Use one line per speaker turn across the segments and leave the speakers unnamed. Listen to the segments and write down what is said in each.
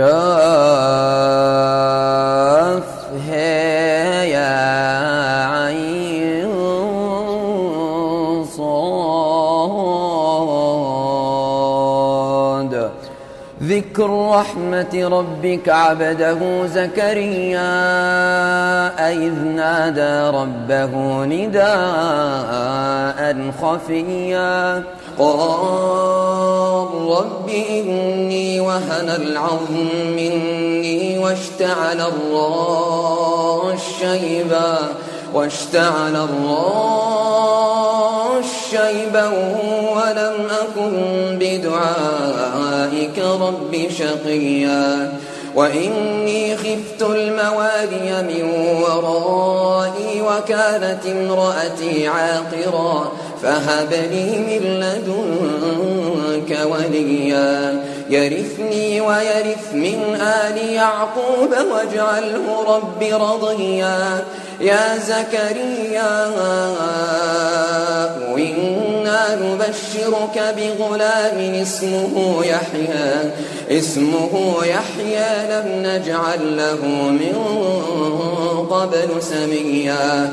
كاف هي يا عين صاد. ذكر رحمة ربك عبده زكريا إذ نادى ربه نداء. خفيا. قال رب إني وهن العظم مني واشتعل الراس شيبا. واشتعل الراس شيبا ولم أكن بدعائك رب شقيا. وإني خفت الموالي من ورائي وكانت امرأتي عاقرا فهب لي من لدنك وليا يرثني ويرث من آل يعقوب واجعله رب رضيا يا زكريا نبشرك بغلام اسمه يحيى. اسمه يحيى لم نجعل له من قبل سميا.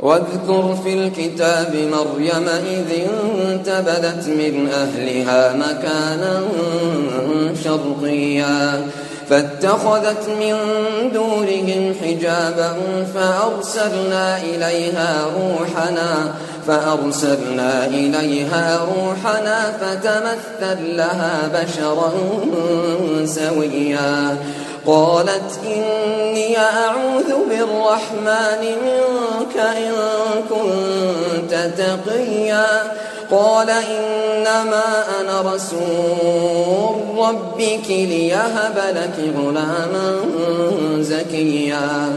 واذكر في الكتاب مريم إذ انتبذت من أهلها مكانا شرقيا. فاتخذت من دورهم حجابا فأرسلنا إليها روحنا فأرسلنا إليها روحنا فتمثل لها بشرا سويا. قالت إني أعوذ بالرحمن منك إن كنت تقيا. قال إنما أنا رسول ربك ليهب لك غلاما زكيا.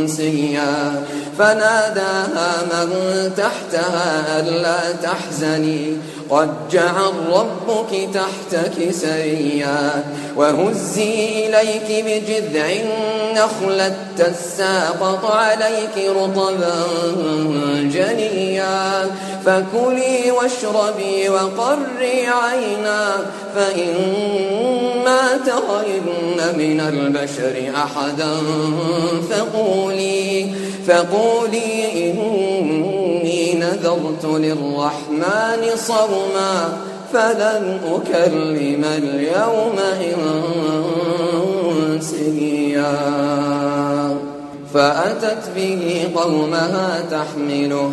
إنسيا فناداها من تحتها ألا تحزني. قد جعل ربك تحتك سريا. وهزي إليك بجذع النخلة تساقط عليك رطبا جنيا. فكلي واشربي وقري عينا. فإما ترين من البشر أحدا فقولي فقولي إني نذرت للرحمن صوما فلن أكلم اليوم إنسيا. فأتت به قومها تحمله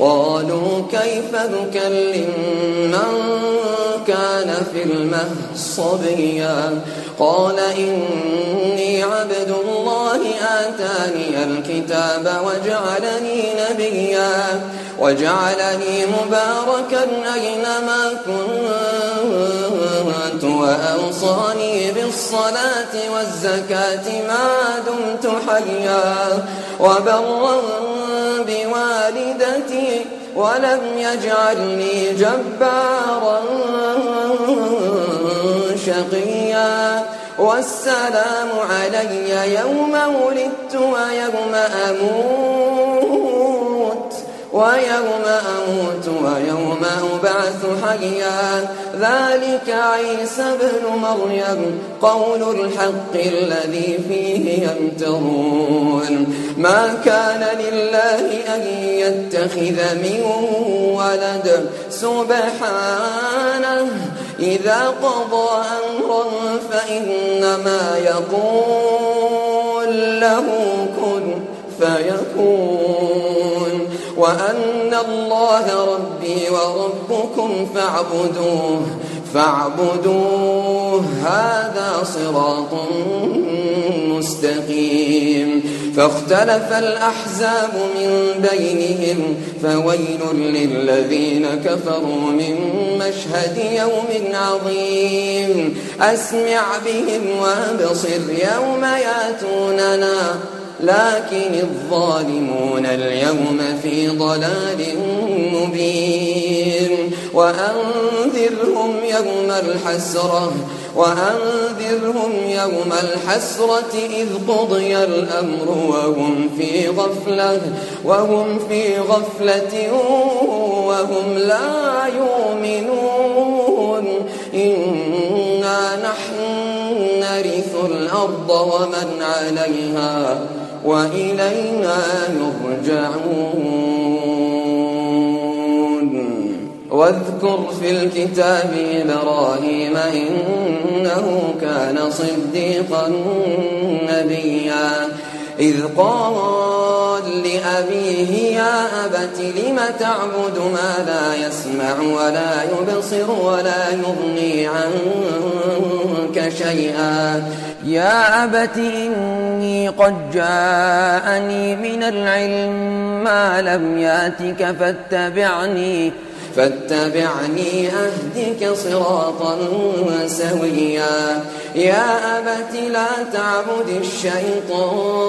قالوا كيف نكلم من كان في المهد صبيا؟ قال إني عبد الله آتاني الكتاب وجعلني نبيا. وجعلني مباركا أينما كنت. وأوصاني بالصلاة والزكاة ما دمت حيا وبرا بوالدتي ولم يجعلني جبارا شقيا والسلام علي يوم ولدت ويوم أموت. ويوم أموت ويوم أبعث حيا. ذلك عيسى بن مريم قول الحق الذي فيه يمترون. ما كان لله أن يتخذ من ولد. سبحانه إذا قضى أمرا فإنما يقول له كن فيكون. وأن الله ربي وربكم فاعبدوه فاعبدوه هذا صراط مستقيم. فاختلف الأحزاب من بينهم فويل للذين كفروا من مشهد يوم عظيم. أسمع بهم وأبصر يوم يأتوننا. لكن الظالمون اليوم في ضلال مبين. وأنذرهم يوم الحسرة وأنذرهم يوم الحسرة إذ قضي الأمر وهم في غفلة وهم في غفلة وهم لا يؤمنون. إنا نحن نرث الأرض ومن عليها وإلينا يرجعون. واذكر في الكتاب إبراهيم إنه كان صديقا نبيا. إذ قال لأبيه يا أبت لم تعبد ما لا يسمع ولا يبصر ولا يغني عنك شيئا؟ يا أبت إني قد جاءني من العلم ما لم يأتك فاتبعني فاتبعني أهدك صراطا سويا. يا أبت لا تعبد الشيطان.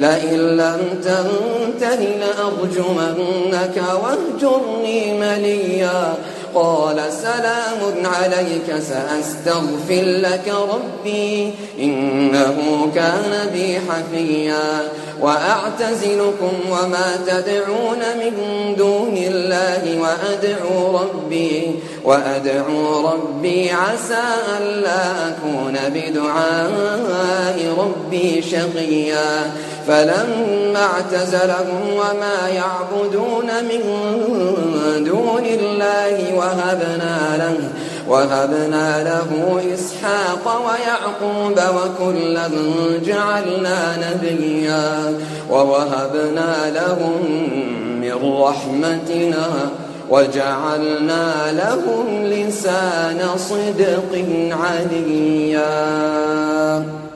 لئن لم تنته لأرجمنك واهجرني مليا. قال سلام عليك سأستغفر لك ربي إنه كان بي حفيا وأعتزلكم وما تدعون من دون الله وأدعو ربي وأدعو ربي عسى ألا أكون بدعاء ربي شقيا فلما اعتزلهم وما يعبدون من دون الله وهبنا له وهبنا له إسحاق ويعقوب وكلا جعلنا نبيا. ووهبنا لهم من رحمتنا وجعلنا لهم لسان صدق عليا.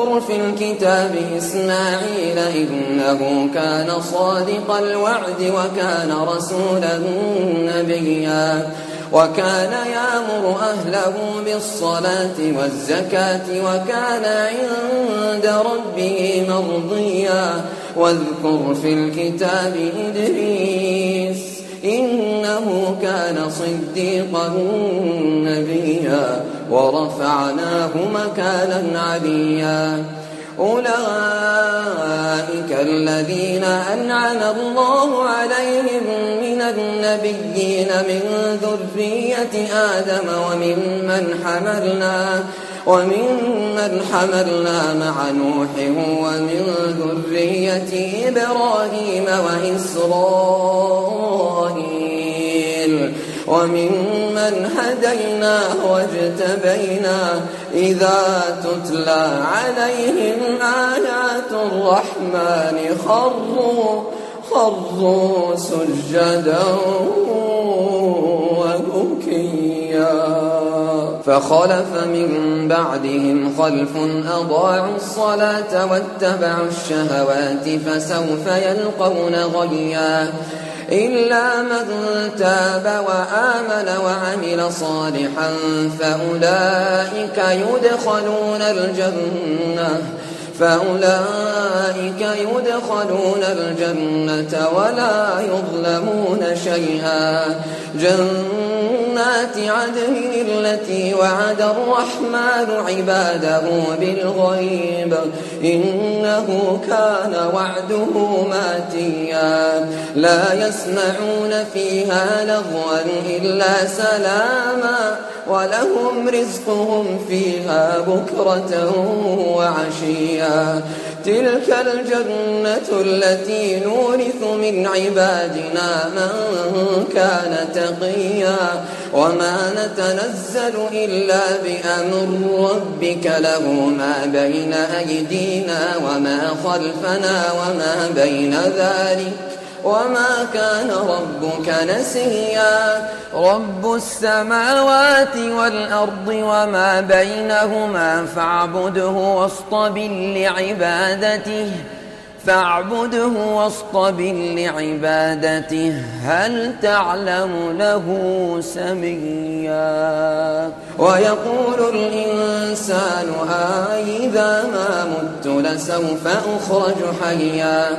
واذكر في الكتاب إسماعيل إنه كان صادق الوعد وكان رسولا نبيا وكان يأمر أهله بالصلاة والزكاة وكان عند ربه مرضيا واذكر في الكتاب إدريس إنه كان صديقا نبيا ورفعناه مكانا عليا. أولئك الذين أنعم الله عليهم من النبيين من ذرية آدم وممن حملنا وممن حملنا مع نوح ومن ذرية إبراهيم وإسرائيل. وممن هدينا واجتبينا إذا تتلى عليهم آيات الرحمن خروا خروا سجدا وبكيا. فخلف من بعدهم خلف أضاعوا الصلاة واتبعوا الشهوات فسوف يلقون غيا. إلا من تاب وآمن وعمل صالحا فأولئك يدخلون الجنة. فأولئك يدخلون الجنة ولا يظلمون شيئا. جنات عدن التي وعد الرحمن عباده بالغيب. إنه كان وعده ماتيا. لا يسمعون فيها لغوا إلا سلاما. ولهم رزقهم فيها بكرة وعشيا. تلك الجنة التي نورث من عبادنا من كان تقيا وما نتنزل إلا بأمر ربك له ما بين أيدينا وما خلفنا وما بين ذلك وما كان ربك نسيا.
رب السماوات والأرض وما بينهما فاعبده واصطبر لعبادته. فاعبده واصطبر لعبادته. هل تعلم له سميا؟
ويقول الإنسان أإذا ما مت لسوف أخرج حيا.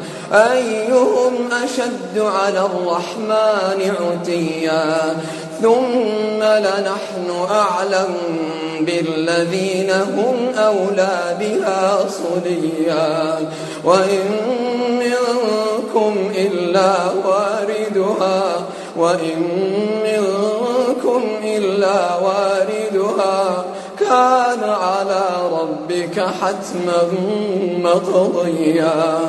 أيهم أشد على الرحمن عتيا ثم لنحن أعلم بالذين هم أولى بها صليا وإن منكم إلا واردها وإن منكم إلا واردها كان على ربك حتما مقضيا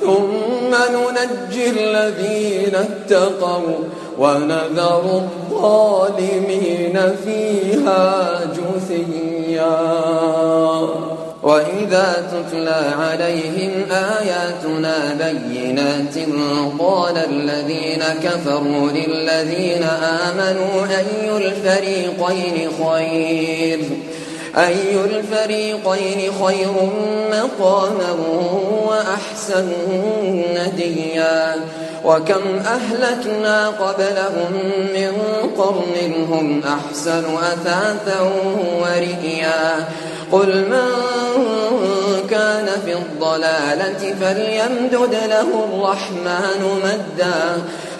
ثم ننجي الذين اتقوا ونذر الظالمين فيها جثيا. وإذا تتلى عليهم آياتنا بينات قال الذين كفروا للذين آمنوا أي الفريقين خير؟ أي الفريقين خير مقاما وأحسن نديا وكم أهلكنا قبلهم من قرن هم أحسن أثاثا ورئيا قل من كان في الضلالة فليمدد له الرحمن مدا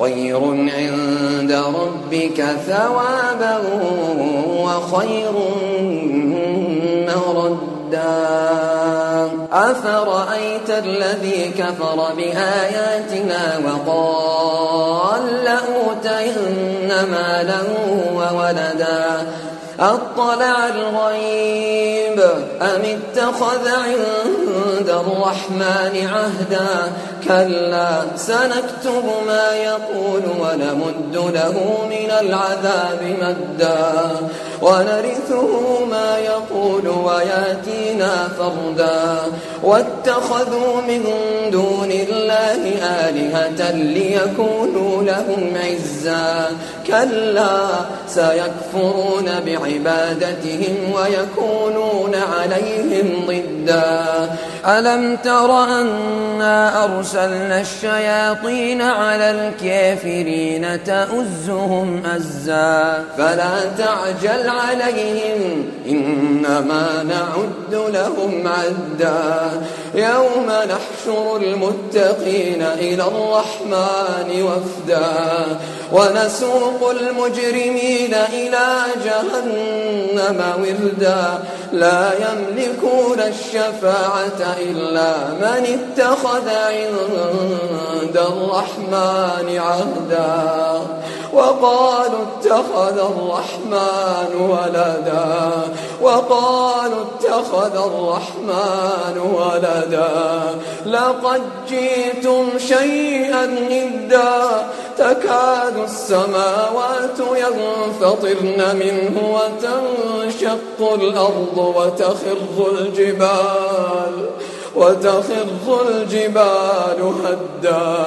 خير عند ربك ثوابا وخير مردا. أفرأيت الذي كفر بآياتنا وقال لأوتين مالا وولدا؟ أطلع الغيب أم اتخذ عند الرحمن عهدا؟ كلا سنكتب ما يقول ونمد له من العذاب مدا. ونرثه ما يقول وياتينا فردا. واتخذوا من دون الله آلهة ليكونوا لهم عزا. كلا سيكفرون بعبادتهم ويكونون عليهم ضدا. ألم تر أنا أرسلنا الشياطين على الكافرين تؤزهم أزا؟ فلا تعجل عليهم. إنما نعد لهم عدا. يوم نحشر المتقين إلى الرحمن وفدا. ونسوق المجرمين إلى جهنم وردا. لا يملكون الشفاعة إلا من اتخذ عند الرحمن عهدا. وقالوا اتخذ الرحمن ولدا وقالوا اتخذ الرحمن ولدا. لقد جئتم شيئا إدا تكاد السماوات ينفطرن منه وتنشق الأرض وتخر الجبال وتخر الجبال هدا.